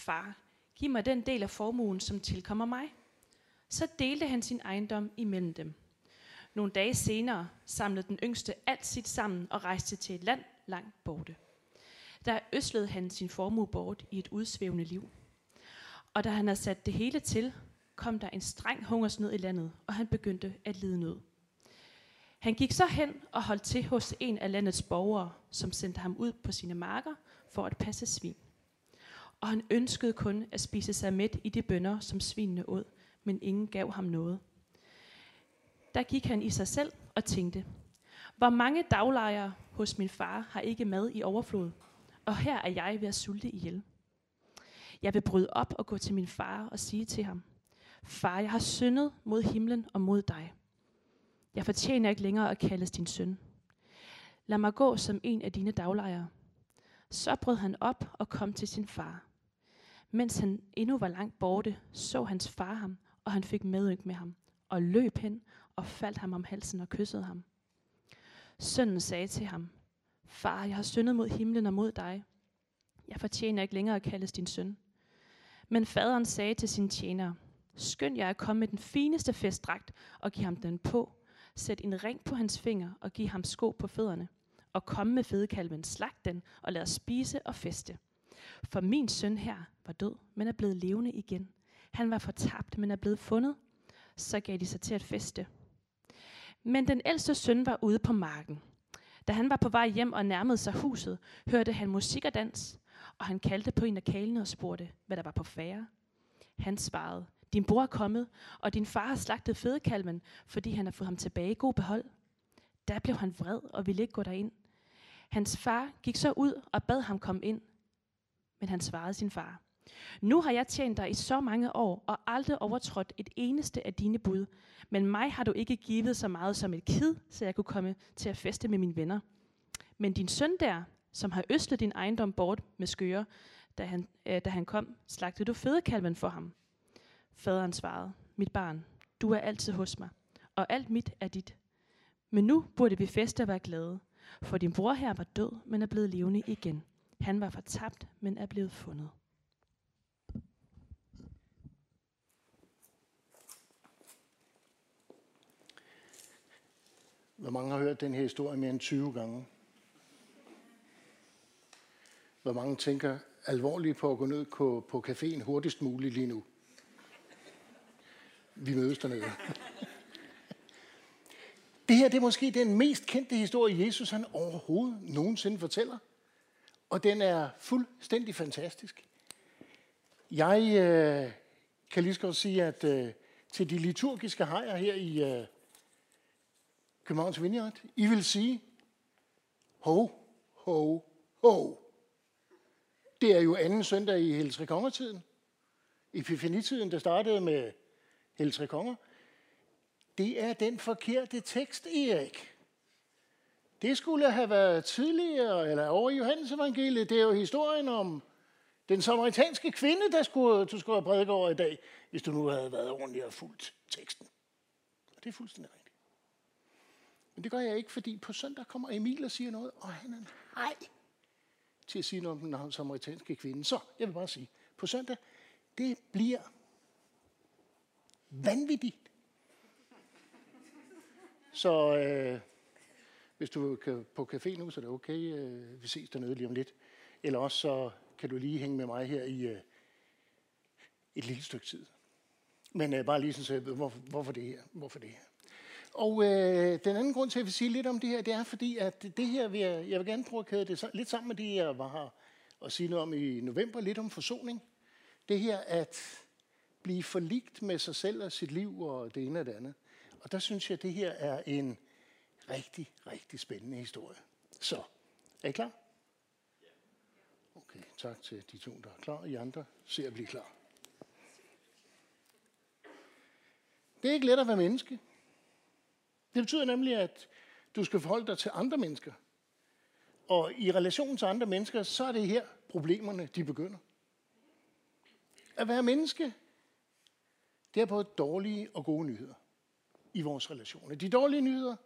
Far, giv mig den del af formuen, som tilkommer mig. Så delte han sin ejendom imellem dem. Nogle dage senere samlede den yngste alt sit sammen og rejste til et land langt borte. Der øslede han sin formue bort i et udsvævende liv. Og da han havde sat det hele til, kom der en streng hungersnød i landet, og han begyndte at lide nød. Han gik så hen og holdt til hos en af landets borgere, som sendte ham ud på sine marker for at passe svin. Og han ønskede kun at spise sig mæt i de bønder, som svinene åd, men ingen gav ham noget. Der gik han i sig selv og tænkte, hvor mange daglejere hos min far har ikke mad i overflod, og her er jeg ved at sulte ihjel. Jeg vil bryde op og gå til min far og sige til ham, Far, jeg har syndet mod himlen og mod dig. Jeg fortjener ikke længere at kaldes din søn. Lad mig gå som en af dine daglejere. Så brød han op og kom til sin far. Mens han endnu var langt borte, så hans far ham, og han fik medynk med ham, og løb hen og faldt ham om halsen og kyssede ham. Sønnen sagde til ham, Far, jeg har syndet mod himlen og mod dig. Jeg fortjener ikke længere at kaldes din søn. Men faderen sagde til sin tjener, Skynd jer at komme med den fineste festdragt og give ham den på. Sæt en ring på hans finger og giv ham sko på fødderne. Og kom med fedekalven, slag den og lad os spise og feste. For min søn her var død, men er blevet levende igen. Han var fortabt, men er blevet fundet. Så gav de sig til at feste. Men den ældste søn var ude på marken. Da han var på vej hjem og nærmede sig huset, hørte han musik og dans, og han kaldte på en af kalene og spurgte, hvad der var på færre. Han svarede, din bror er kommet, og din far har slagtet fedekalven, fordi han har fået ham tilbage i god behold. Der blev han vred og ville ikke gå derind. Hans far gik så ud og bad ham komme ind. Men han svarede sin far, nu har jeg tjent dig i så mange år og aldrig overtrådt et eneste af dine bud. Men mig har du ikke givet så meget som et kid, så jeg kunne komme til at feste med mine venner. Men din søn der, som har øslet din ejendom bort med skøre, da han, øh, da han kom, slagtede du fedekalven for ham. Faderen svarede, mit barn, du er altid hos mig, og alt mit er dit. Men nu burde vi feste og være glade, for din bror her var død, men er blevet levende igen. Han var fortabt, men er blevet fundet. Hvor mange har hørt den her historie mere end 20 gange? Hvor mange tænker alvorligt på at gå ned på, på caféen hurtigst muligt lige nu? Vi mødes dernede. Det her det er måske den mest kendte historie, Jesus han overhovedet nogensinde fortæller. Og den er fuldstændig fantastisk. Jeg øh, kan lige så godt sige, at øh, til de liturgiske hejer her i øh, Københavns Vineyard, I vil sige, ho, ho, ho. Det er jo anden søndag i Heltre Kongertiden. Epifanitiden, der startede med Heltre Konger. Det er den forkerte tekst, Erik. Det skulle have været tidligere, eller over i Johannes evangeliet. Det er jo historien om den samaritanske kvinde, der skulle, du skulle have prædiket over i dag, hvis du nu havde været ordentlig og fuldt teksten. Og det er fuldstændig rigtigt. Men det gør jeg ikke, fordi på søndag kommer Emil og siger noget, og han er en hej til at sige noget om den samaritanske kvinde. Så jeg vil bare sige, på søndag, det bliver vanvittigt. Så øh, hvis du kan på café nu, så er det okay. Øh, vi ses dernede lige om lidt. Eller også så kan du lige hænge med mig her i øh, et lille stykke tid. Men øh, bare lige sådan, så jeg ved, hvorfor, hvorfor det her. Hvorfor det her. Og øh, den anden grund til, at jeg vil sige lidt om det her, det er fordi, at det her, vil jeg, jeg vil gerne prøve at kæde det lidt sammen med det, jeg var her og sige noget om i november, lidt om forsoning. Det her at blive forligt med sig selv og sit liv og det ene og det andet. Og der synes jeg, at det her er en rigtig, rigtig spændende historie. Så, er I klar? Okay. Okay, tak til de to, der er klar. I andre ser at blive klar. Det er ikke let at være menneske. Det betyder nemlig, at du skal forholde dig til andre mennesker. Og i relation til andre mennesker, så er det her problemerne, de begynder. At være menneske, det er både dårlige og gode nyheder i vores relationer. De dårlige nyheder,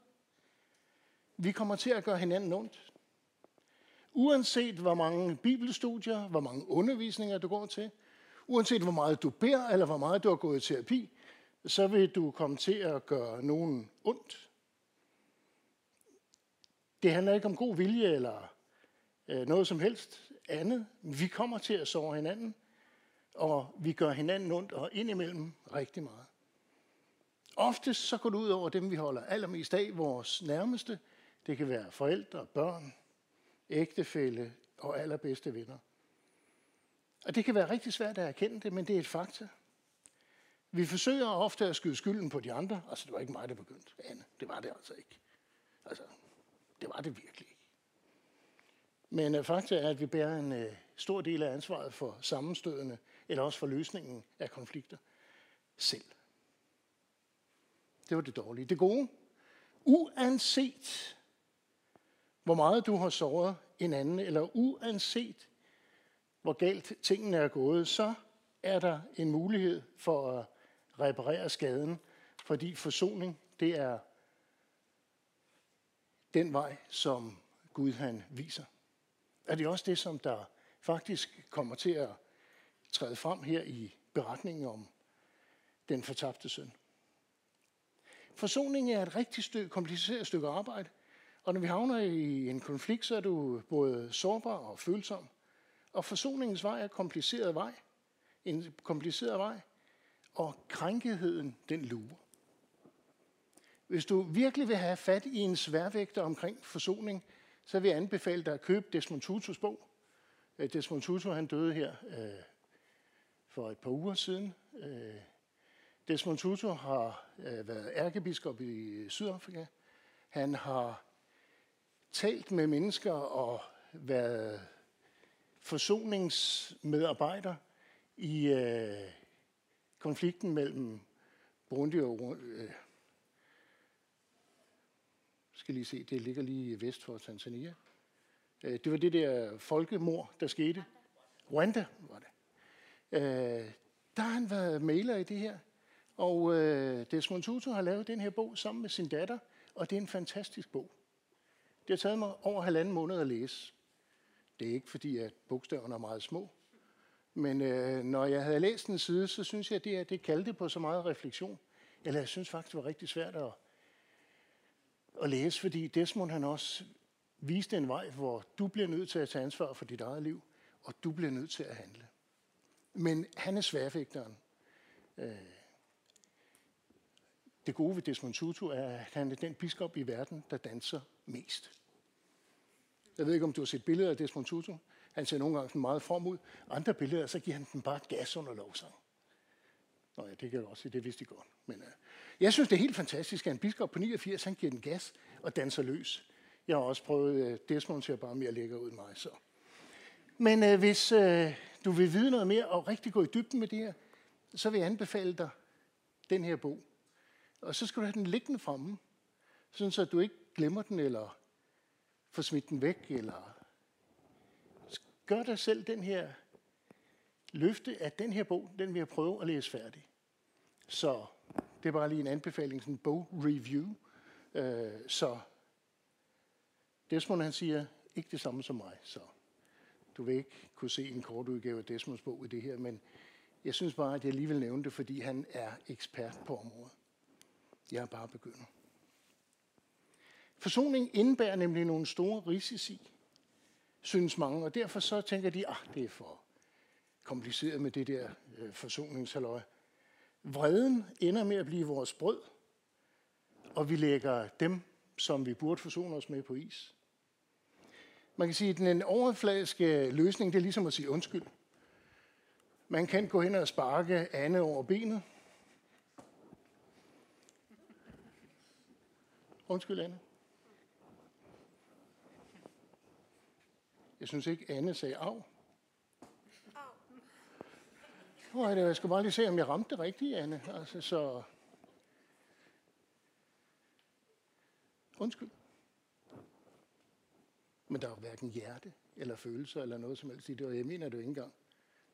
vi kommer til at gøre hinanden ondt. Uanset hvor mange bibelstudier, hvor mange undervisninger du går til, uanset hvor meget du beder, eller hvor meget du har gået i terapi, så vil du komme til at gøre nogen ondt. Det handler ikke om god vilje eller øh, noget som helst andet. Vi kommer til at såre hinanden, og vi gør hinanden ondt, og indimellem rigtig meget. Oftest så går det ud over dem, vi holder allermest af, vores nærmeste. Det kan være forældre, børn, ægtefælle og allerbedste venner. Og det kan være rigtig svært at erkende det, men det er et fakta. Vi forsøger ofte at skyde skylden på de andre. Altså, det var ikke mig, der begyndte, Anne. Det var det altså ikke. Altså, det var det virkelig ikke. Men øh, uh, fakta er, at vi bærer en uh, stor del af ansvaret for sammenstødene, eller også for løsningen af konflikter, selv. Det var det dårlige. Det gode, uanset hvor meget du har såret en anden, eller uanset hvor galt tingene er gået, så er der en mulighed for at reparere skaden, fordi forsoning, det er den vej, som Gud han viser. Er det også det, som der faktisk kommer til at træde frem her i beretningen om den fortabte søn. Forsoning er et rigtig stykke, kompliceret stykke arbejde, og når vi havner i en konflikt, så er du både sårbar og følsom. Og forsoningens vej er kompliceret vej. En kompliceret vej. Og krænkeheden, den lurer. Hvis du virkelig vil have fat i en sværvægter omkring forsoning, så vil jeg anbefale dig at købe Desmond Tutus bog. Øh, Desmond Tutu han døde her øh, for et par uger siden. Øh, Desmond Tutu har øh, været ærkebiskop i Sydafrika. Han har talt med mennesker og været forsoningsmedarbejder i øh, konflikten mellem Burundi og øh, skal lige se, det ligger lige vest for Tanzania. Øh, det var det der folkemord, der skete. Rwanda var det. Øh, der har han været maler i det her. Og øh, Desmond Tutu har lavet den her bog sammen med sin datter, og det er en fantastisk bog. Det har taget mig over halvanden måned at læse. Det er ikke fordi, at bogstaverne er meget små. Men øh, når jeg havde læst en side, så synes jeg, at det, det kaldte på så meget refleksion. Eller jeg synes faktisk, det var rigtig svært at, at læse, fordi Desmond han også viste en vej, hvor du bliver nødt til at tage ansvar for dit eget liv, og du bliver nødt til at handle. Men han er sværfægteren. Øh, det gode ved Desmond Tutu er, at han er den biskop i verden, der danser mest. Jeg ved ikke, om du har set billeder af Desmond Tutu. Han ser nogle gange meget form ud. Andre billeder, så giver han den bare gas under lovsang. Nå ja, det kan jeg også sige, det vidste de godt. Men uh, jeg synes, det er helt fantastisk, at en biskop på 89, han giver den gas og danser løs. Jeg har også prøvet, uh, Desmond ser bare mere lækker ud end mig. Så. Men uh, hvis uh, du vil vide noget mere og rigtig gå i dybden med det her, så vil jeg anbefale dig den her bog. Og så skal du have den liggende fremme, sådan så du ikke glemmer den, eller får smidt den væk, eller gør dig selv den her løfte, at den her bog, den vil jeg prøve at læse færdig. Så det er bare lige en anbefaling, sådan en bog-review. Øh, så Desmond han siger, ikke det samme som mig, så du vil ikke kunne se en kort udgave af Desmonds bog i det her, men jeg synes bare, at jeg alligevel nævne det, fordi han er ekspert på området. Jeg er bare begynder. Forsoning indebærer nemlig nogle store risici, synes mange, og derfor så tænker de, at ah, det er for kompliceret med det der øh, forsoningshalløj. Vreden ender med at blive vores brød, og vi lægger dem, som vi burde forsone os med på is. Man kan sige, at den overfladiske løsning, det er ligesom at sige undskyld. Man kan gå hen og sparke Anne over benet, Undskyld, Anne. Jeg synes ikke, Anne sagde af. Nå, jeg skal bare lige se, om jeg ramte det rigtigt, Anne. Altså, så... Undskyld. Men der er hverken hjerte eller følelser eller noget som helst i det, og jeg mener det jo ikke engang.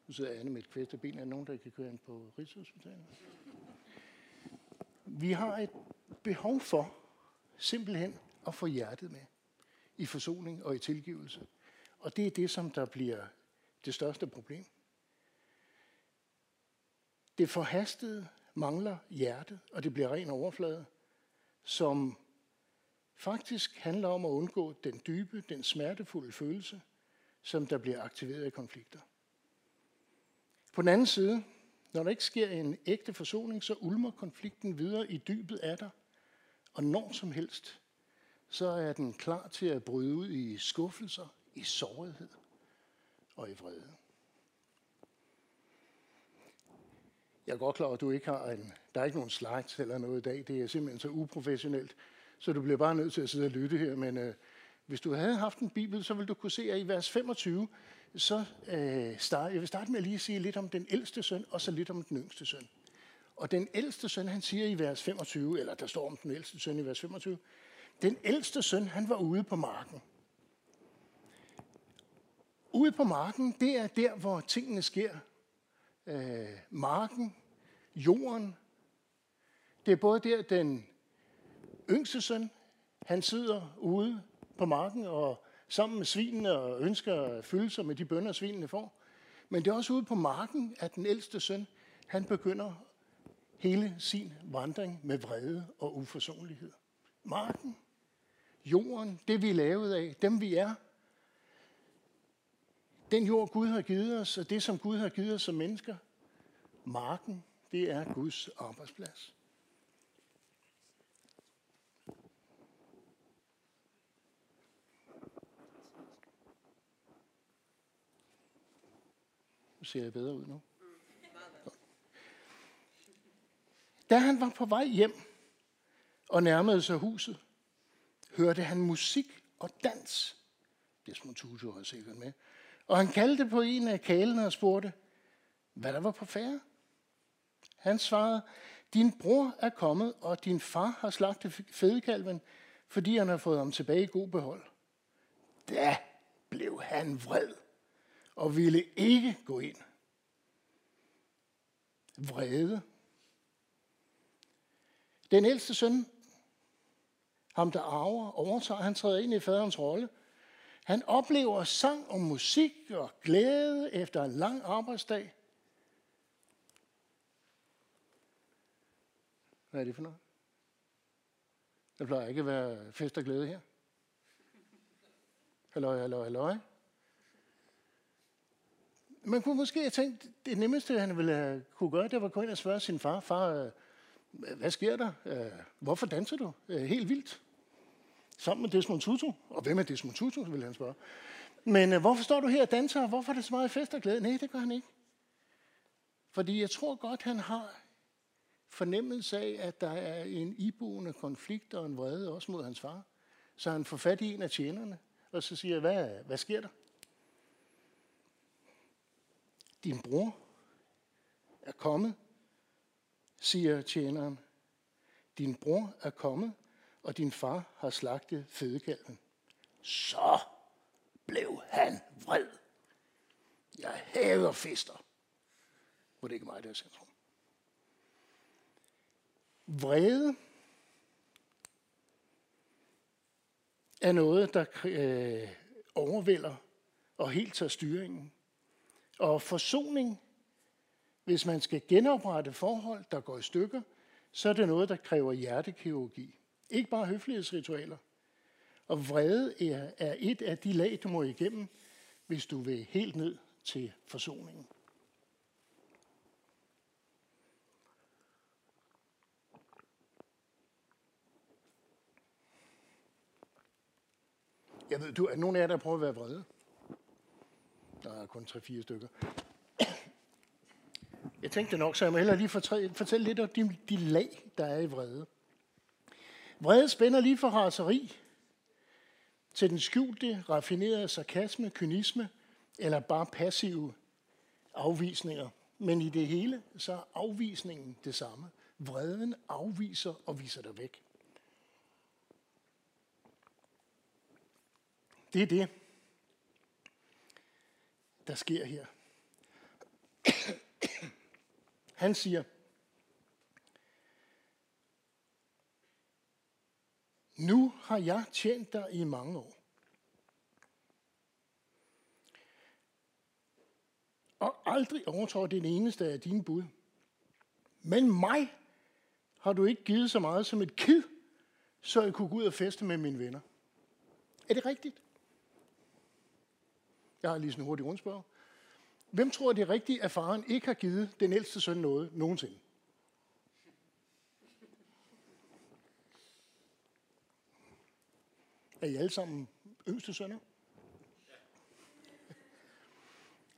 Nu sidder Anne med et kvæstet ben. Er der nogen, der kan køre ind på Rigshospitalet? Vi har et behov for simpelthen at få hjertet med i forsoning og i tilgivelse. Og det er det, som der bliver det største problem. Det forhastede mangler hjertet, og det bliver ren overflade, som faktisk handler om at undgå den dybe, den smertefulde følelse, som der bliver aktiveret i konflikter. På den anden side, når der ikke sker en ægte forsoning, så ulmer konflikten videre i dybet af dig, og når som helst, så er den klar til at bryde ud i skuffelser, i sårighed og i vrede. Jeg er godt klar at du ikke har en, der er ikke nogen slides eller noget i dag. Det er simpelthen så uprofessionelt, så du bliver bare nødt til at sidde og lytte her. Men øh, hvis du havde haft en bibel, så ville du kunne se, at i vers 25, så øh, start, jeg vil starte med at lige sige lidt om den ældste søn, og så lidt om den yngste søn. Og den ældste søn, han siger i vers 25, eller der står om den ældste søn i vers 25, den ældste søn, han var ude på marken. Ude på marken, det er der, hvor tingene sker. Øh, marken, jorden. Det er både der, den yngste søn, han sidder ude på marken og sammen med svinene og ønsker at fylde sig med de bønder, svinene får. Men det er også ude på marken, at den ældste søn, han begynder hele sin vandring med vrede og uforsonlighed. Marken, jorden, det vi er lavet af, dem vi er, den jord Gud har givet os, og det som Gud har givet os som mennesker, marken, det er Guds arbejdsplads. Nu ser jeg bedre ud nu. Da han var på vej hjem og nærmede sig huset, hørte han musik og dans. Desmond Tutu var sikkert med. Og han kaldte på en af kalene og spurgte, hvad der var på færre. Han svarede, din bror er kommet, og din far har slagtet fedekalven, fordi han har fået ham tilbage i god behold. Da blev han vred og ville ikke gå ind. Vrede. Den ældste søn, ham der arver, overtager, han træder ind i faderens rolle. Han oplever sang og musik og glæde efter en lang arbejdsdag. Hvad er det for noget? Der plejer ikke at være fest og glæde her. Halløj, halløj, halløj. Man kunne måske have tænkt, det nemmeste, han ville have kunne gøre, det var at gå ind og spørge sin far, far, øh, hvad sker der? Øh, hvorfor danser du? Øh, helt vildt. Sammen med Desmond Tutu. Og hvem er Desmond Tutu, vil han spørge. Men øh, hvorfor står du her og danser? Hvorfor er det så meget fest og glæde? Nej, det gør han ikke. Fordi jeg tror godt, han har fornemmelse af, at der er en iboende konflikt og en vrede også mod hans far. Så han får fat i en af tjenerne, og så siger, hvad, hvad sker der? Din bror er kommet, siger tjeneren. Din bror er kommet, og din far har slagtet fedekalven. Så blev han vred. Jeg hader fester. Hvor det ikke mig, der er centrum. Vrede er noget, der øh, overvælder og helt tager styringen. Og forsoning, hvis man skal genoprette forhold, der går i stykker, så er det noget, der kræver hjertekirurgi. Ikke bare høflighedsritualer. Og vrede er, er et af de lag, du må igennem, hvis du vil helt ned til forsoningen. Jeg ved, du, er nogen af jer, der prøver at være vrede? Der er kun 3-4 stykker. Jeg tænkte nok, så jeg må hellere lige fortælle lidt om de, de lag, der er i vrede. Vrede spænder lige fra raseri til den skjulte, raffinerede sarkasme, kynisme eller bare passive afvisninger men i det hele, så er afvisningen det samme. Vreden afviser og viser dig væk. Det er det, der sker her. Han siger, nu har jeg tjent dig i mange år. Og aldrig overtrådt den eneste af dine bud. Men mig har du ikke givet så meget som et kid, så jeg kunne gå ud og feste med mine venner. Er det rigtigt? Jeg har lige sådan en hurtig rundspørg. Hvem tror, det er rigtigt, at faren ikke har givet den ældste søn noget nogensinde? Er I alle sammen yngste sønner?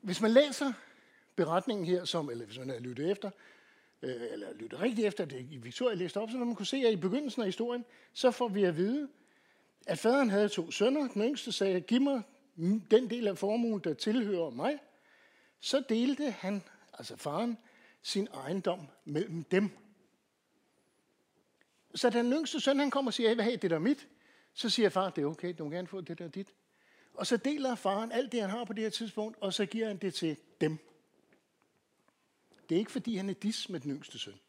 Hvis man læser beretningen her, som, eller hvis man har lyttet efter, øh, eller lyttet rigtigt efter, det Victoria læste op, så man kunne se, at i begyndelsen af historien, så får vi at vide, at faderen havde to sønner. Den yngste sagde, giv mig den del af formuen, der tilhører mig. Så delte han, altså faren, sin ejendom mellem dem. Så den yngste søn, han kommer og siger, jeg vil have det der mit. Så siger far, det er okay, du må gerne få det der dit. Og så deler faren alt det, han har på det her tidspunkt, og så giver han det til dem. Det er ikke, fordi han er dis med den yngste søn.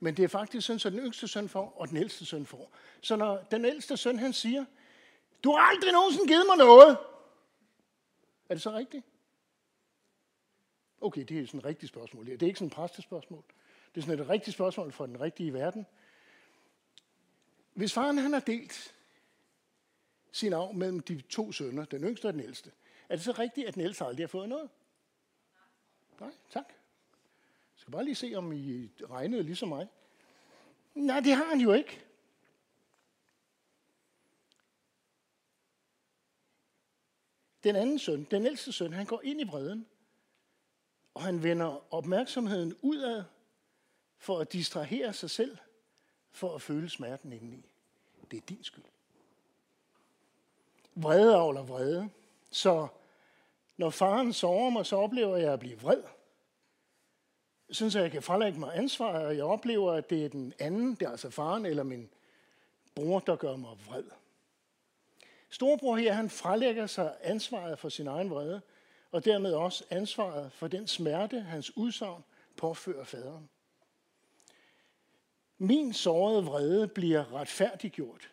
Men det er faktisk sådan, at den yngste søn får, og den ældste søn får. Så når den ældste søn, han siger, du har aldrig nogensinde givet mig noget. Er det så rigtigt? Okay, det er sådan et rigtigt spørgsmål. Det er ikke sådan et præstespørgsmål. Det er sådan et rigtigt spørgsmål fra den rigtige verden. Hvis faren han har delt sin arv mellem de to sønner, den yngste og den ældste, er det så rigtigt, at den ældste aldrig har fået noget? Nej, tak. Jeg skal bare lige se, om I regnede ligesom mig. Nej, det har han jo ikke. Den anden søn, den ældste søn, han går ind i vreden, og han vender opmærksomheden udad for at distrahere sig selv, for at føle smerten indeni. Det er din skyld. Vrede avler vrede. Så når faren sover mig, så oplever jeg at blive vred. Sådan synes, jeg kan frelægge mig ansvar, og jeg oplever, at det er den anden, det er altså faren eller min bror, der gør mig vred. Storebror her, han frelægger sig ansvaret for sin egen vrede, og dermed også ansvaret for den smerte, hans udsagn påfører faderen. Min sårede vrede bliver retfærdiggjort.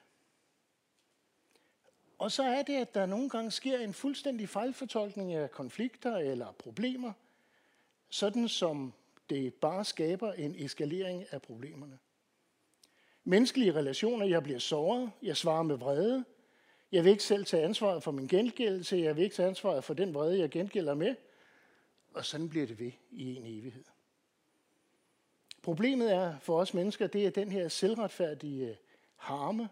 Og så er det, at der nogle gange sker en fuldstændig fejlfortolkning af konflikter eller problemer, sådan som det bare skaber en eskalering af problemerne. Menneskelige relationer, jeg bliver såret, jeg svarer med vrede, jeg vil ikke selv tage ansvaret for min gengældelse. Jeg vil ikke tage ansvaret for den vrede, jeg gengælder med. Og sådan bliver det ved i en evighed. Problemet er for os mennesker, det er den her selvretfærdige øh, harme,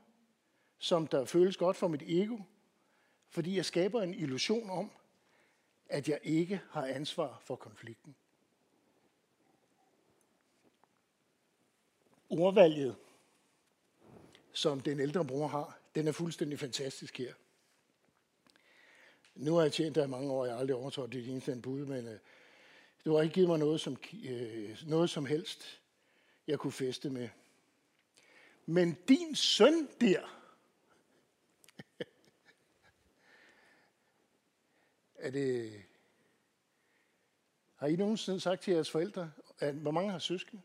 som der føles godt for mit ego, fordi jeg skaber en illusion om, at jeg ikke har ansvar for konflikten. Ordvalget, som den ældre bror har, den er fuldstændig fantastisk her. Nu har jeg tjent der i mange år, jeg har aldrig overtrådt det eneste bud, men øh, du har ikke givet mig noget som, øh, noget som helst, jeg kunne feste med. Men din søn der, er det... Har I nogensinde sagt til jeres forældre, at, hvor mange har søskende?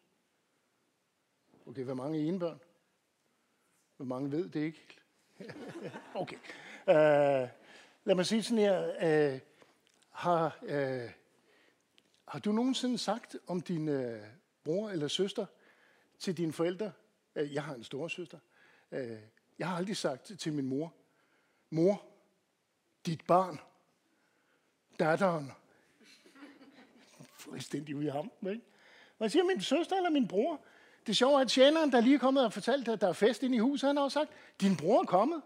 Okay, hvor mange er enebørn? Hvor mange ved det ikke? okay. Uh, lad mig sige sådan her. Uh, har, uh, har du nogensinde sagt om din uh, bror eller søster til dine forældre? Uh, jeg har en storesøster. Uh, jeg har aldrig sagt til min mor, mor, dit barn, datteren, fuldstændig ude i ham. ikke? Hvad siger min søster eller min bror? Det sjove er, at tjeneren, der lige er kommet og fortalt, at der er fest inde i huset, han har også sagt, din bror er kommet.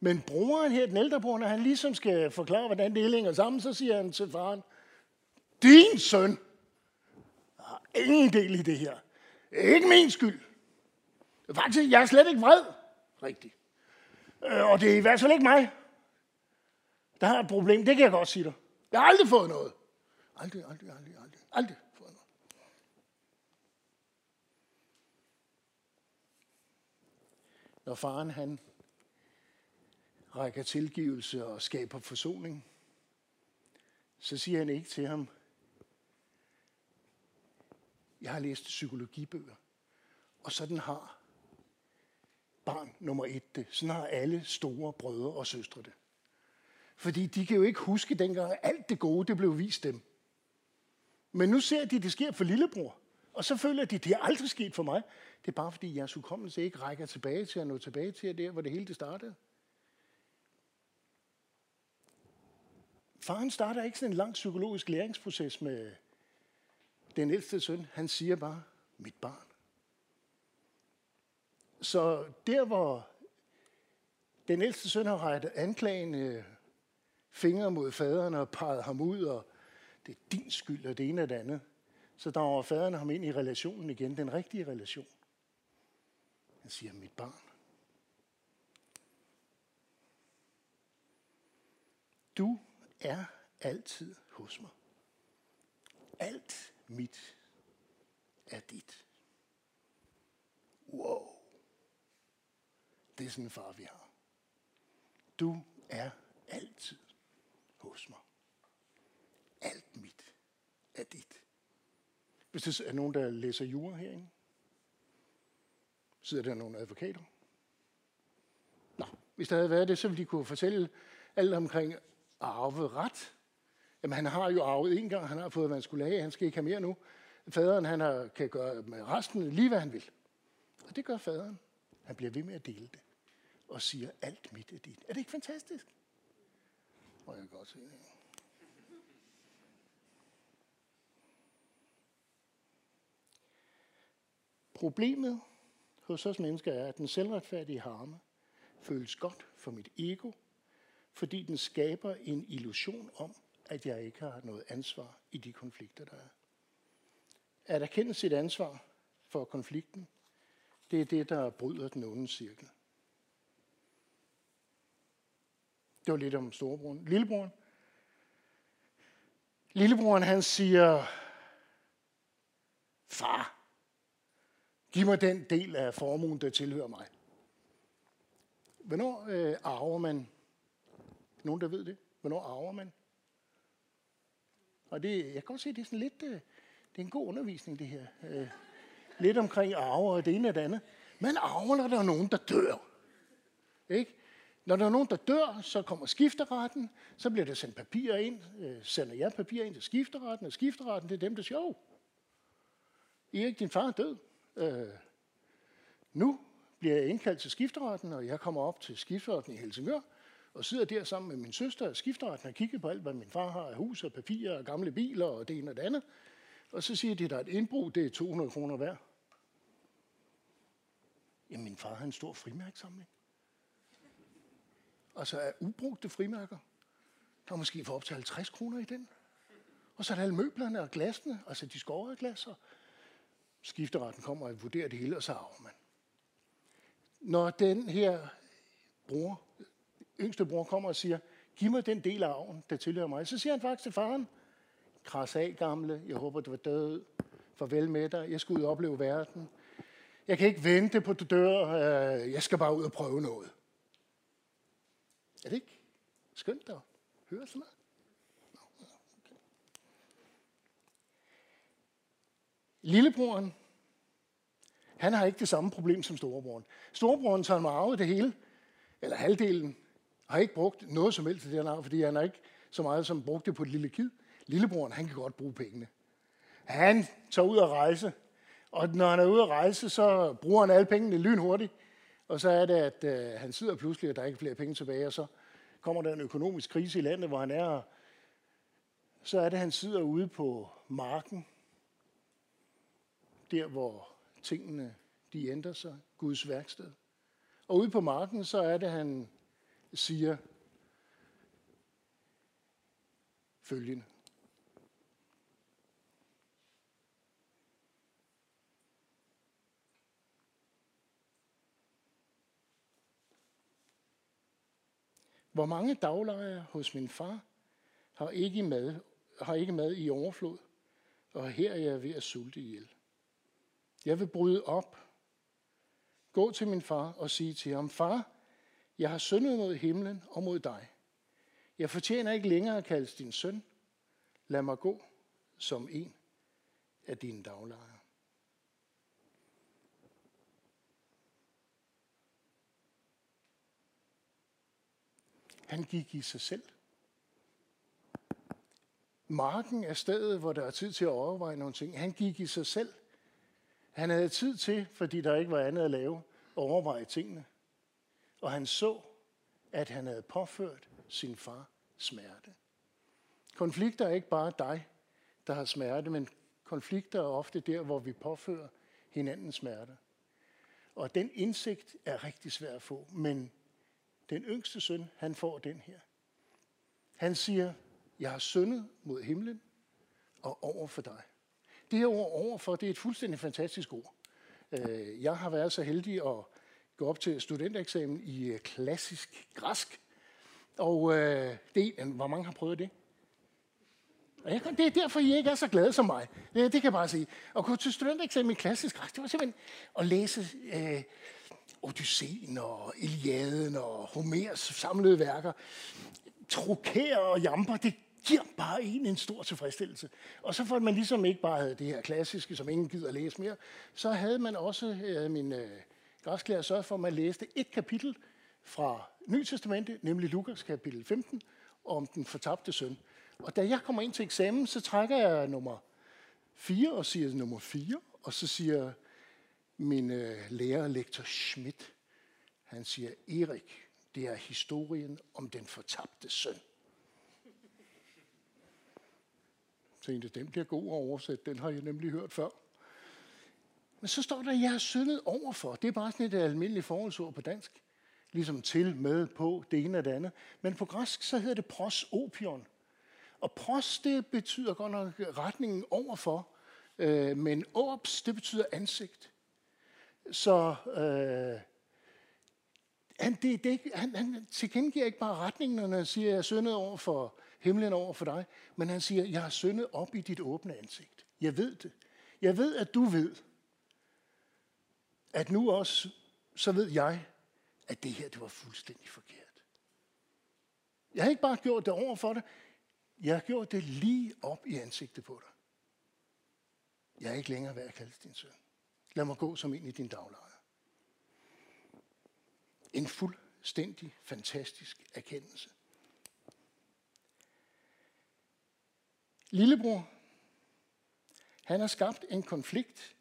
Men broren her, den ældre bror, når han ligesom skal forklare, hvordan det hænger sammen, så siger han til faren, din søn har ingen del i det her. Ikke min skyld. Faktisk, jeg er slet ikke vred. Rigtigt. Øh, og det er i hvert fald ikke mig, der har et problem. Det kan jeg godt sige dig. Jeg har aldrig fået noget. Aldrig, aldrig, aldrig, aldrig. Aldrig fået når faren han rækker tilgivelse og skaber forsoning, så siger han ikke til ham, jeg har læst psykologibøger, og sådan har barn nummer et det. Sådan har alle store brødre og søstre det. Fordi de kan jo ikke huske dengang, at alt det gode, det blev vist dem. Men nu ser de, at det sker for lillebror. Og så føler de, at det er aldrig sket for mig. Det er bare fordi, jeres hukommelse ikke rækker tilbage til at nå tilbage til der, hvor det hele det startede. Faren starter ikke sådan en lang psykologisk læringsproces med den ældste søn. Han siger bare, mit barn. Så der, hvor den ældste søn har rettet anklagende fingre mod faderen og peget ham ud, og det er din skyld, og det ene og det andet, så drager faderen ham ind i relationen igen, den rigtige relation. Han siger, mit barn. Du er altid hos mig. Alt mit er dit. Wow. Det er sådan en far, vi har. Du er altid hos mig. Alt mit er dit. Hvis der er nogen, der læser jura herinde, sidder der nogle advokater. Nå, hvis der havde været det, så ville de kunne fortælle alt omkring arveret. Jamen, han har jo arvet en gang, han har fået, hvad han skulle have, han skal ikke have mere nu. Faderen, han har, kan gøre med resten lige, hvad han vil. Og det gør faderen. Han bliver ved med at dele det. Og siger, alt mit er dit. Er det ikke fantastisk? Og jeg godt se det. Problemet hos os mennesker er, at den selvretfærdige harme føles godt for mit ego, fordi den skaber en illusion om, at jeg ikke har noget ansvar i de konflikter, der er. At erkende sit ansvar for konflikten, det er det, der bryder den onde cirkel. Det var lidt om storebroren. Lillebroren. Lillebroren han siger, far, giv mig den del af formuen, der tilhører mig. Hvornår øh, arver man? Nogen, der ved det? Hvornår arver man? Og det, jeg kan godt se, det er sådan lidt, øh, det er en god undervisning, det her. Øh, lidt omkring arver og det ene og det andet. Man arver, når der er nogen, der dør. Ikke? Når der er nogen, der dør, så kommer skifteretten, så bliver der sendt papirer ind, øh, sender jeg papirer ind til skifteretten, og skifteretten, det er dem, der siger, oh, Erik, din far er død. Øh, nu bliver jeg indkaldt til skifteretten, og jeg kommer op til skifteretten i Helsingør, og sidder der sammen med min søster og skifteretten og kigger på alt, hvad min far har af hus og papirer og gamle biler og det ene og det andet. Og så siger de, at der er et indbrug, det er 200 kroner værd. Jamen, min far har en stor frimærksamling. Altså er ubrugte frimærker. Der er måske for op til 50 kroner i den. Og så er der alle møblerne og glasene, altså de skårede glas. Og skifteretten kommer og vurderer det hele, og så arver man. Når den her bror, yngste bror kommer og siger, giv mig den del af arven, der tilhører mig, så siger han faktisk til faren, kras af gamle, jeg håber du var død, farvel med dig, jeg skal ud og opleve verden. Jeg kan ikke vente på, at du dør, øh, jeg skal bare ud og prøve noget. Er det ikke skønt at høre sådan noget? Lillebroren, han har ikke det samme problem som storebroren. Storebroren tager mig arve det hele, eller halvdelen, har ikke brugt noget som helst til det, han har, fordi han har ikke så meget som brugt det på et lille kid. Lillebroren, han kan godt bruge pengene. Han tager ud og rejse, og når han er ude at rejse, så bruger han alle pengene lynhurtigt. Og så er det, at øh, han sidder pludselig, og der er ikke flere penge tilbage, og så kommer der en økonomisk krise i landet, hvor han er. Så er det, at han sidder ude på marken, der hvor tingene de ændrer sig, Guds værksted. Og ude på marken, så er det, han siger følgende. Hvor mange daglejere hos min far har ikke mad, har ikke mad i overflod, og her er jeg ved at sulte ihjel. Jeg vil bryde op, gå til min far og sige til ham, far, jeg har syndet mod himlen og mod dig. Jeg fortjener ikke længere at kaldes din søn. Lad mig gå som en af dine daglejere. Han gik i sig selv. Marken er stedet, hvor der er tid til at overveje nogle ting. Han gik i sig selv. Han havde tid til, fordi der ikke var andet at lave, at overveje tingene. Og han så, at han havde påført sin far smerte. Konflikter er ikke bare dig, der har smerte, men konflikter er ofte der, hvor vi påfører hinanden smerte. Og den indsigt er rigtig svær at få, men den yngste søn, han får den her. Han siger, jeg har syndet mod himlen og over for dig. Det her ord overfor, det er et fuldstændig fantastisk ord. Øh, jeg har været så heldig at gå op til studentereksamen i øh, klassisk græsk. Og øh, det hvor mange har prøvet det? Det er derfor, I ikke er så glade som mig. Det, det kan jeg bare sige. At gå til studentereksamen i klassisk græsk, det var simpelthen at læse øh, Odysseen og Iliaden og Homers samlede værker. Trokere og jamper, det giver bare en en stor tilfredsstillelse. Og så for at man ligesom ikke bare havde det her klassiske, som ingen gider læse mere, så havde man også, øh, min øh, græsklærer sørget for, at man læste et kapitel fra Ny Testamente, nemlig Lukas kapitel 15, om den fortabte søn. Og da jeg kommer ind til eksamen, så trækker jeg nummer 4 og siger nummer 4, og så siger min øh, lærer, lektor Schmidt, han siger, Erik, det er historien om den fortabte søn. Så tænkte, den bliver god at oversætte, den har jeg nemlig hørt før. Men så står der, jeg har syndet overfor. Det er bare sådan et almindeligt forholdsord på dansk. Ligesom til, med, på, det ene og det andet. Men på græsk, så hedder det pros opion. Og pros, det betyder godt nok retningen overfor. Øh, men ops, det betyder ansigt. Så øh, han, det, det, han, han tilkendegiver ikke bare retningen, når han siger, jeg har syndet over for himlen over for dig, men han siger, jeg har syndet op i dit åbne ansigt. Jeg ved det. Jeg ved, at du ved, at nu også, så ved jeg, at det her, det var fuldstændig forkert. Jeg har ikke bare gjort det over for dig, jeg har gjort det lige op i ansigtet på dig. Jeg er ikke længere værd at kalde din søn. Lad mig gå som en i din daglejr. En fuldstændig fantastisk erkendelse. Lillebror, han har skabt en konflikt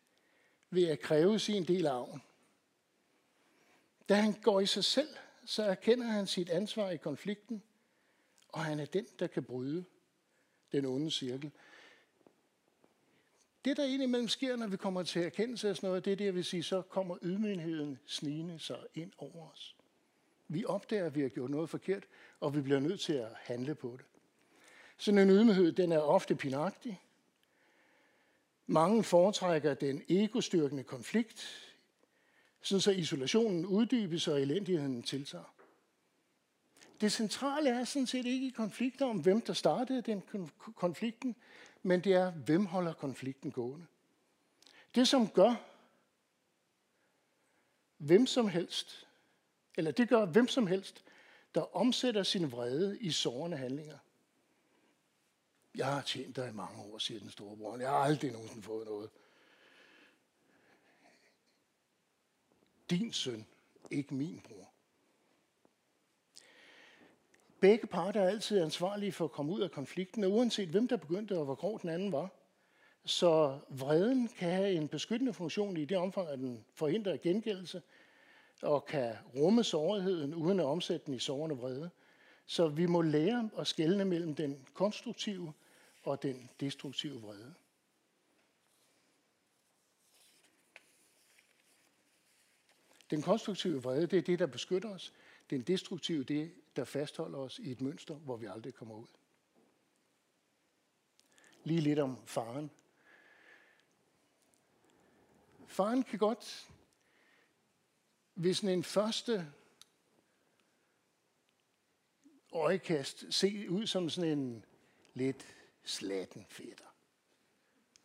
ved at kræve sin del af arven. Da han går i sig selv, så erkender han sit ansvar i konflikten, og han er den, der kan bryde den onde cirkel. Det, der indimellem sker, når vi kommer til erkendelse af sådan noget, det er det, jeg vil sige, så kommer ydmygheden snigende sig ind over os. Vi opdager, at vi har gjort noget forkert, og vi bliver nødt til at handle på det. Sådan en ydmyghed, den er ofte pinagtig. Mange foretrækker den egostyrkende konflikt, sådan så isolationen uddybes og elendigheden tiltager. Det centrale er sådan set ikke konflikter om, hvem der startede den konflikten, men det er, hvem holder konflikten gående. Det, som gør hvem som helst, eller det gør hvem som helst, der omsætter sin vrede i sårende handlinger. Jeg har tjent dig i mange år, siger den store bror. Jeg har aldrig nogensinde fået noget. Din søn, ikke min bror. Begge parter er altid ansvarlige for at komme ud af konflikten, og uanset hvem der begyndte og hvor grov den anden var. Så vreden kan have en beskyttende funktion i det omfang, at den forhindrer gengældelse og kan rumme sårheden uden at omsætte den i sårende vrede. Så vi må lære at skelne mellem den konstruktive og den destruktive vrede. Den konstruktive vrede, det er det, der beskytter os. Den destruktive, det der fastholder os i et mønster, hvor vi aldrig kommer ud. Lige lidt om faren. Faren kan godt, hvis en første øjekast se ud som sådan en lidt slatten fætter.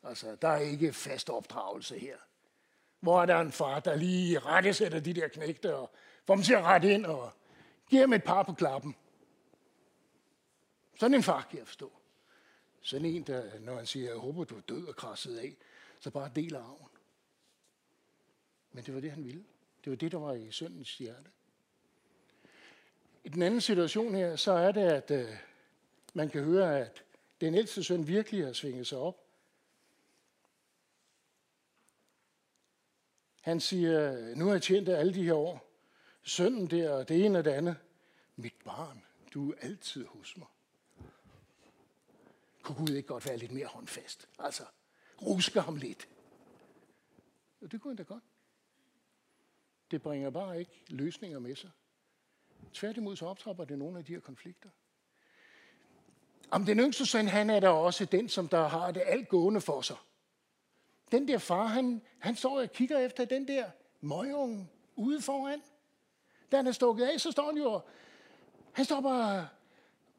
Altså, der er ikke fast opdragelse her. hvor er der en far, der lige rettesætter de der knægte og får dem til at rette ind og giver dem et par på klappen. Sådan en far kan jeg forstå. Sådan en, der, når han siger, jeg håber, du er død og krasset af, så bare deler arven. Men det var det, han ville. Det var det, der var i søndens hjerte. I den anden situation her, så er det, at øh, man kan høre, at den ældste søn virkelig har svinget sig op. Han siger, nu har jeg tjent alle de her år. Sønnen der, og det ene og det andet. Mit barn, du er altid hos mig. Kunne Gud ikke godt være lidt mere håndfast? Altså, ruske ham lidt. Og det kunne han da godt. Det bringer bare ikke løsninger med sig. Tværtimod så optrapper det nogle af de her konflikter. Jamen, den yngste søn, han er da også den, som der har det alt gående for sig. Den der far, han, han står og kigger efter den der møgunge ude foran. Da han er stukket af, så står han jo, han står bare,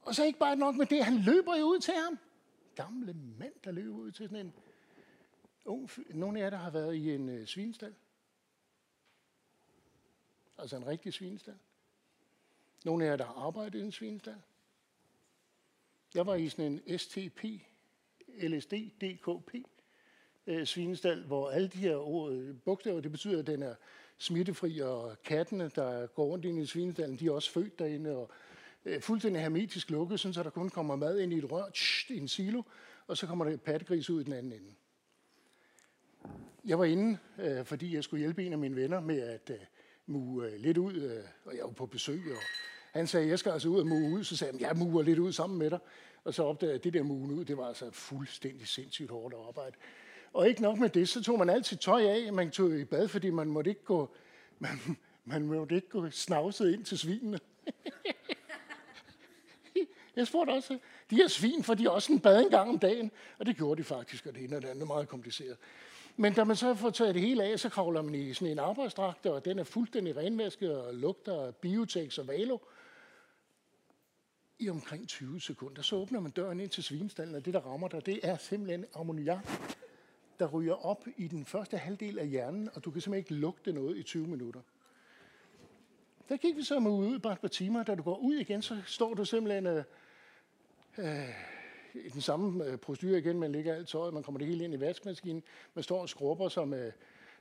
og så ikke bare nok med det, han løber jo ud til ham. Gamle mand, der løber ud til sådan en ung Nogle af jer, der har været i en øh, svinestal. Altså en rigtig svinestal. Nogle af jer, der har arbejdet i en svinestal. Jeg var i sådan en STP, LSD, DKP, øh, svinestal, hvor alle de her ord, øh, bogstaver, det betyder, at den er smittefri, og kattene, der går rundt inde i svinestallen, de er også født derinde, og øh, fuldstændig hermetisk lukket, så der kun kommer mad ind i et rør, tsh, i en silo, og så kommer der pattegris ud i den anden ende. Jeg var inde, øh, fordi jeg skulle hjælpe en af mine venner med at øh, muge øh, lidt ud, øh, og jeg var på besøg, og han sagde, jeg skal altså ud og muge ud, så sagde jeg, jeg muger lidt ud sammen med dig. Og så opdagede jeg, at det der mugen ud, det var altså fuldstændig sindssygt hårdt arbejde. Og ikke nok med det, så tog man altid tøj af, man tog i bad, fordi man måtte ikke gå, man, man måtte ikke gå snavset ind til svinene. jeg spurgte også, de her svin, for de er også en bad en gang om dagen, og det gjorde de faktisk, og det ene og det andet er meget kompliceret. Men da man så får taget det hele af, så kravler man i sådan en arbejdsdragt, og den er fuldstændig renvasket og lugter af biotex og valo i omkring 20 sekunder. Så åbner man døren ind til svinestallen, og det, der rammer dig, det er simpelthen ammoniak, der ryger op i den første halvdel af hjernen, og du kan simpelthen ikke lugte noget i 20 minutter. Der gik vi så med ud bare et par timer. Da du går ud igen, så står du simpelthen øh, øh, i den samme øh, igen. Man ligger alt tøjet, man kommer det hele ind i vaskemaskinen. Man står og skrubber sig med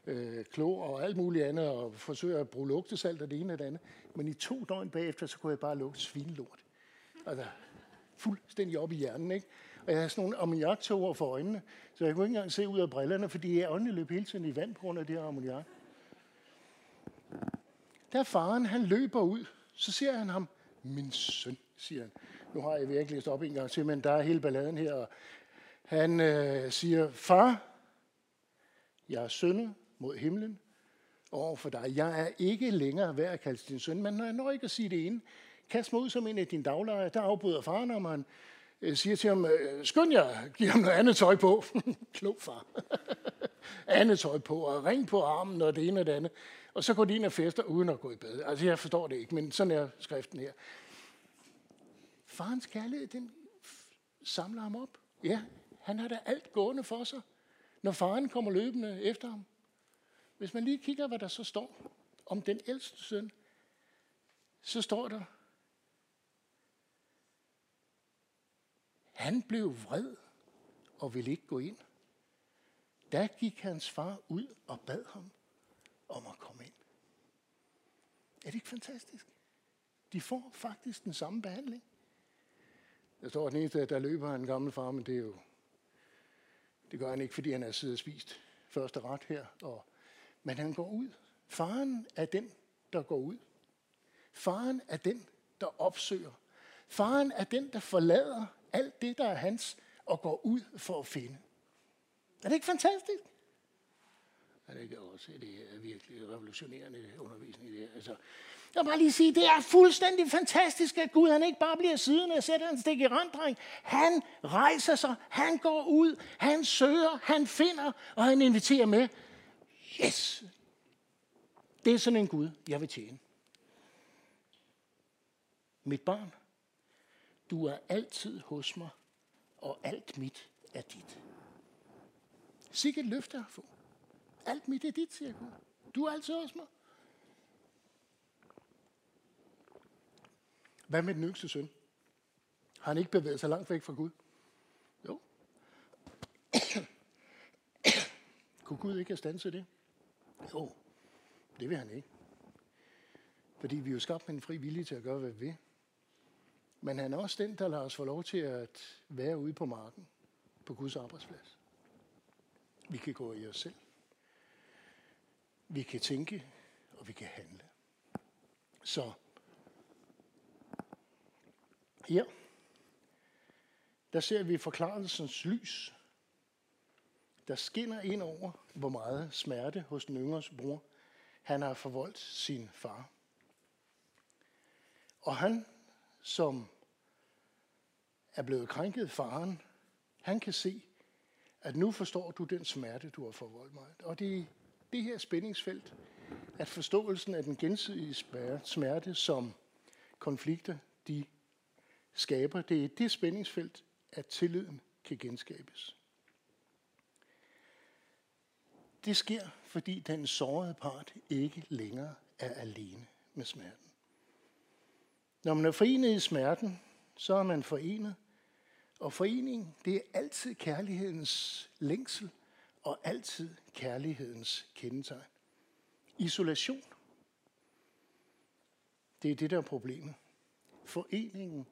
øh, klor og alt muligt andet, og forsøger at bruge lugtesalt og det ene og det andet. Men i to døgn bagefter, så kunne jeg bare lugte svinlort. Altså, fuldstændig op i hjernen, ikke? Og jeg havde sådan nogle ammoniaktåger for øjnene, så jeg kunne ikke engang se ud af brillerne, fordi jeg øjnene løb hele tiden i vand på grund af det her ammoniak. Der faren, han løber ud, så ser han ham, min søn, siger han. Nu har jeg virkelig læst op en gang til, men der er hele balladen her. Og han øh, siger, far, jeg er sønnet mod himlen over for dig. Jeg er ikke længere værd at kalde din søn, men når jeg når ikke at sige det ene, kast mig ud som en af dine daglejere. Der afbryder faren, om man øh, siger til ham, øh, skynd jer, giv ham noget andet tøj på. Klog far. andet tøj på, og ring på armen, og det ene og det andet. Og så går de ind og fester, uden at gå i bad. Altså, jeg forstår det ikke, men sådan er skriften her. Farens kærlighed, den samler ham op. Ja, han har da alt gående for sig, når faren kommer løbende efter ham. Hvis man lige kigger, hvad der så står om den ældste søn, så står der, Han blev vred og ville ikke gå ind. Da gik hans far ud og bad ham om at komme ind. Er det ikke fantastisk? De får faktisk den samme behandling. Der står den eneste, der løber en gammel far, men det er jo, det gør han ikke, fordi han er siddet og spist første ret her. Og, men han går ud. Faren er den, der går ud. Faren er den, der opsøger. Faren er den, der forlader alt det, der er hans, og går ud for at finde. Er det ikke fantastisk? Er det ikke også det er øh, virkelig revolutionerende undervisning? Det altså, jeg vil bare lige sige, det er fuldstændig fantastisk, at Gud han ikke bare bliver siddende og sætter en stik i randdreng. Han rejser sig, han går ud, han søger, han finder, og han inviterer med. Yes! Det er sådan en Gud, jeg vil tjene. Mit barn, du er altid hos mig, og alt mit er dit. Sig et løfte at få. Alt mit er dit, siger Gud. Du er altid hos mig. Hvad med den yngste søn? Har han ikke bevæget sig langt væk fra Gud? Jo. Kunne Gud ikke have stanset det? Jo, det vil han ikke. Fordi vi er jo skabt med en fri vilje til at gøre, hvad vi vil. Men han er også den, der lader os få lov til at være ude på marken, på Guds arbejdsplads. Vi kan gå i os selv. Vi kan tænke, og vi kan handle. Så her, der ser vi forklarelsens lys, der skinner ind over, hvor meget smerte hos den yngres bror, han har forvoldt sin far. Og han, som er blevet krænket faren, han kan se, at nu forstår du den smerte, du har forvoldt mig. Og det er det her spændingsfelt, at forståelsen af den gensidige smerte, som konflikter de skaber, det er det spændingsfelt, at tilliden kan genskabes. Det sker, fordi den sårede part ikke længere er alene med smerten. Når man er forenet i smerten, så er man forenet. Og forening, det er altid kærlighedens længsel og altid kærlighedens kendetegn. Isolation, det er det, der er problemet. Foreningen,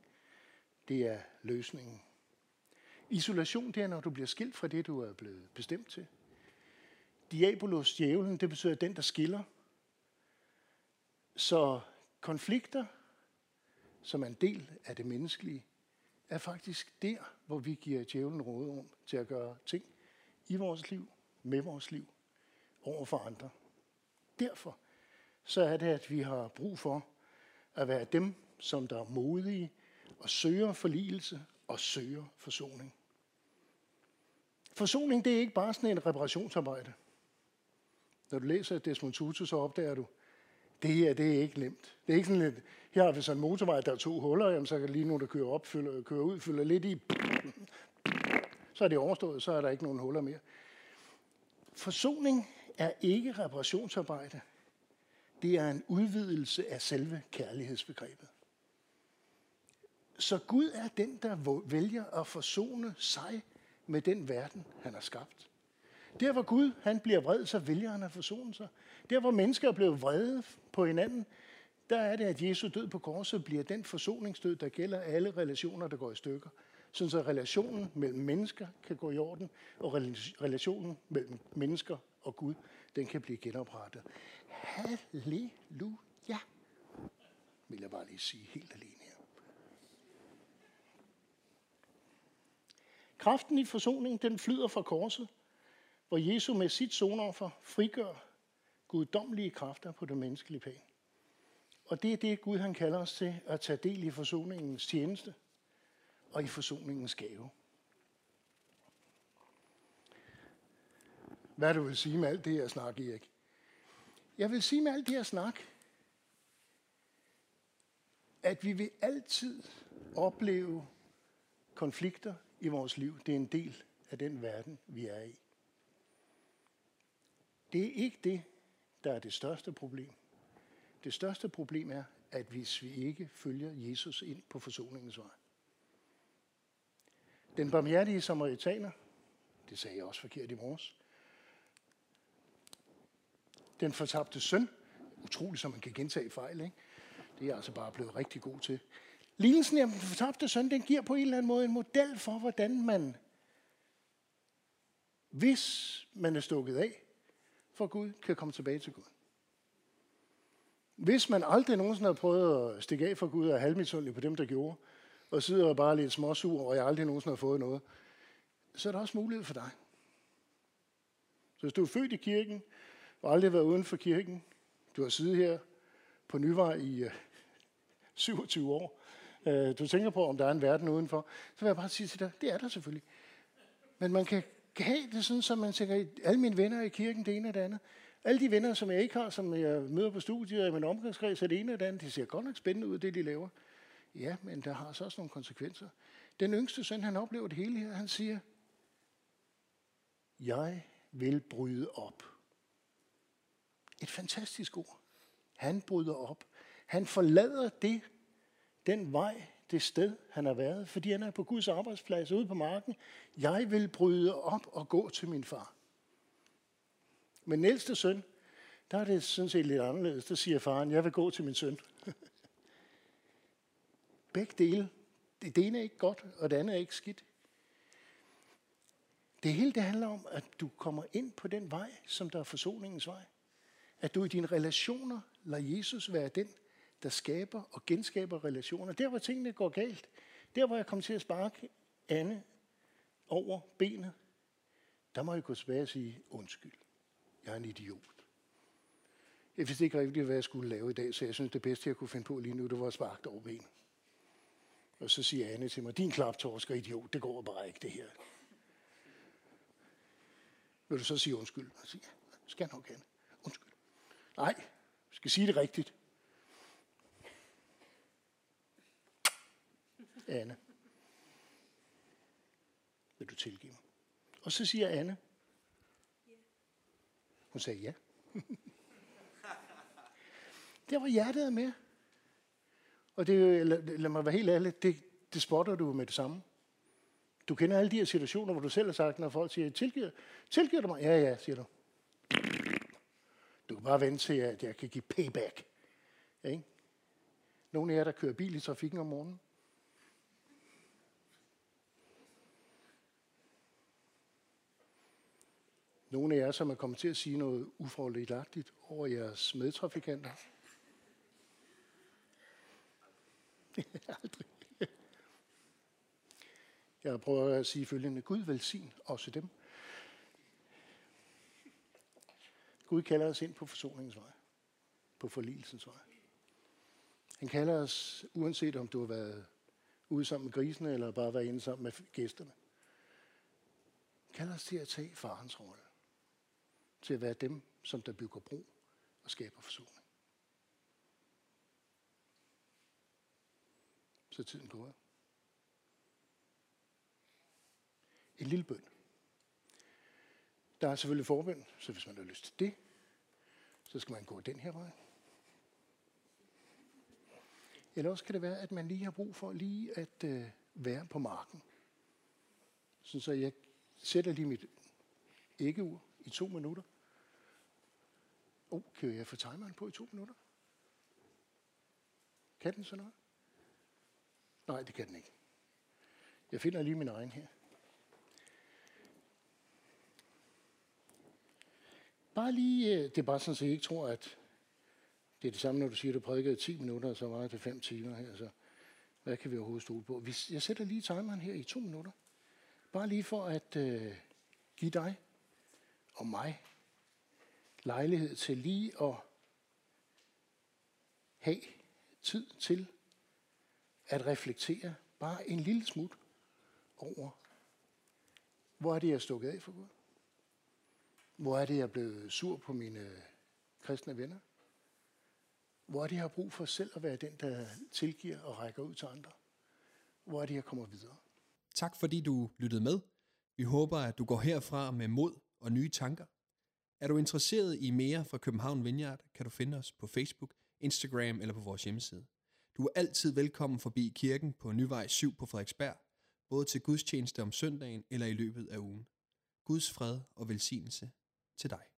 det er løsningen. Isolation, det er, når du bliver skilt fra det, du er blevet bestemt til. Diabolos, djævlen, det betyder den, der skiller. Så konflikter, som er en del af det menneskelige, er faktisk der, hvor vi giver djævlen råderum til at gøre ting i vores liv, med vores liv, over for andre. Derfor så er det, at vi har brug for at være dem, som der er modige og søger forligelse og søger forsoning. Forsoning, det er ikke bare sådan en reparationsarbejde. Når du læser Desmond Tutu, så opdager du, det her, det er ikke nemt. Det er ikke sådan lidt, her har vi sådan en motorvej, der er to huller, jamen, så kan lige nu, der kører op, fylder, kører ud, fylder lidt i, så er det overstået, så er der ikke nogen huller mere. Forsoning er ikke reparationsarbejde. Det er en udvidelse af selve kærlighedsbegrebet. Så Gud er den, der vælger at forsone sig med den verden, han har skabt. Der hvor Gud han bliver vred, så vælger han at forsone sig. Der hvor mennesker er blevet vrede på hinanden, der er det, at Jesu død på korset bliver den forsoningsdød, der gælder alle relationer, der går i stykker. Sådan så relationen mellem mennesker kan gå i orden, og relationen mellem mennesker og Gud, den kan blive genoprettet. Halleluja, vil jeg bare lige sige helt alene her. Kraften i forsoningen, den flyder fra korset, hvor Jesu med sit sonoffer frigør guddommelige kræfter på det menneskelige plan. Og det er det, Gud han kalder os til at tage del i forsoningens tjeneste og i forsoningens gave. Hvad du vil sige med alt det her snak, Erik? Jeg vil sige med alt det her snak, at vi vil altid opleve konflikter i vores liv. Det er en del af den verden, vi er i. Det er ikke det, der er det største problem. Det største problem er, at hvis vi ikke følger Jesus ind på forsoningens vej. Den barmhjertige samaritaner, det sagde jeg også forkert i morges, den fortabte søn, utroligt som man kan gentage fejl, ikke? det er jeg altså bare blevet rigtig god til. Lignelsen af den fortabte søn, den giver på en eller anden måde en model for, hvordan man, hvis man er stukket af for Gud, kan komme tilbage til Gud. Hvis man aldrig nogensinde har prøvet at stikke af for Gud og er halvmitsundelig på dem, der gjorde, og sidder og bare lidt småsur, og jeg aldrig nogensinde har fået noget, så er der også mulighed for dig. Så hvis du er født i kirken, og aldrig været uden for kirken, du har siddet her på Nyvej i øh, 27 år, øh, du tænker på, om der er en verden udenfor, så vil jeg bare sige til dig, det er der selvfølgelig. Men man kan have det sådan, som man tænker, alle mine venner i kirken, det ene og det andet. Alle de venner, som jeg ikke har, som jeg møder på studiet og i min omgangskreds, er det ene og det andet. Det ser godt nok spændende ud, det de laver. Ja, men der har så også nogle konsekvenser. Den yngste søn, han oplever det hele her. Han siger, jeg vil bryde op. Et fantastisk ord. Han bryder op. Han forlader det, den vej, det sted, han har været, fordi han er på Guds arbejdsplads ude på marken. Jeg vil bryde op og gå til min far. Men ældste søn, der er det sådan set lidt anderledes. Der siger faren, jeg vil gå til min søn. Begge dele. Det ene er ikke godt, og det andet er ikke skidt. Det hele det handler om, at du kommer ind på den vej, som der er forsoningens vej. At du i dine relationer lader Jesus være den, der skaber og genskaber relationer. Der, hvor tingene går galt, der, hvor jeg kom til at sparke Anne over benet, der må jeg gå tilbage og sige, undskyld, jeg er en idiot. Jeg vidste ikke rigtigt, hvad jeg skulle lave i dag, så jeg synes, det bedste, jeg kunne finde på lige nu, det var at sparke over benet. Og så siger Anne til mig, din klaptorsker idiot, det går bare ikke det her. Vil du så sige undskyld? Og siger, skal jeg nok, Anne. Undskyld. Nej, jeg skal sige det rigtigt. Anne. Vil du tilgive mig? Og så siger Anne. Hun sagde ja. Der var hjertet med. Og det, lad, lad mig være helt ærlig, det, det spotter du med det samme. Du kender alle de her situationer, hvor du selv har sagt, når folk siger, tilgiver, tilgiver du mig? Ja, ja, siger du. Du kan bare vente til, at jeg kan give payback. Ja, ikke? Nogle af jer, der kører bil i trafikken om morgenen. Nogle af jer, som er kommet til at sige noget uforligagtigt over jeres medtrafikanter. Aldrig. Jeg prøver at sige følgende. Gud velsign også dem. Gud kalder os ind på forsoningens vej. På forligelsens vej. Han kalder os, uanset om du har været ude sammen med grisene, eller bare været inde sammen med gæsterne. Han kalder os til at tage farens rolle. Til at være dem, som der bygger bro og skaber forsoning. Så tiden går. En lille bøn. Der er selvfølgelig forbøn, så hvis man har lyst til det, så skal man gå den her vej. Eller også kan det være, at man lige har brug for lige at øh, være på marken. Så, så jeg sætter lige mit æggeur i to minutter. Oh, kan jeg få timeren på i to minutter? Kan den så noget? Nej, det kan den ikke. Jeg finder lige min egen her. Bare lige, øh, det er bare sådan, at jeg ikke tror, at det er det samme, når du siger, at du prædikede 10 minutter, og så var det 5 timer her. Så altså, hvad kan vi overhovedet stole på? Jeg sætter lige timeren her i to minutter. Bare lige for at øh, give dig og mig lejlighed til lige at have tid til at reflektere bare en lille smut over, hvor er det, jeg er stukket af for Gud? Hvor er det, jeg er blevet sur på mine kristne venner? Hvor er det, jeg har brug for selv at være den, der tilgiver og rækker ud til andre? Hvor er det, jeg kommer videre? Tak fordi du lyttede med. Vi håber, at du går herfra med mod og nye tanker. Er du interesseret i mere fra København Vineyard, kan du finde os på Facebook, Instagram eller på vores hjemmeside. Du er altid velkommen forbi kirken på Nyvej 7 på Frederiksberg, både til gudstjeneste om søndagen eller i løbet af ugen. Guds fred og velsignelse til dig.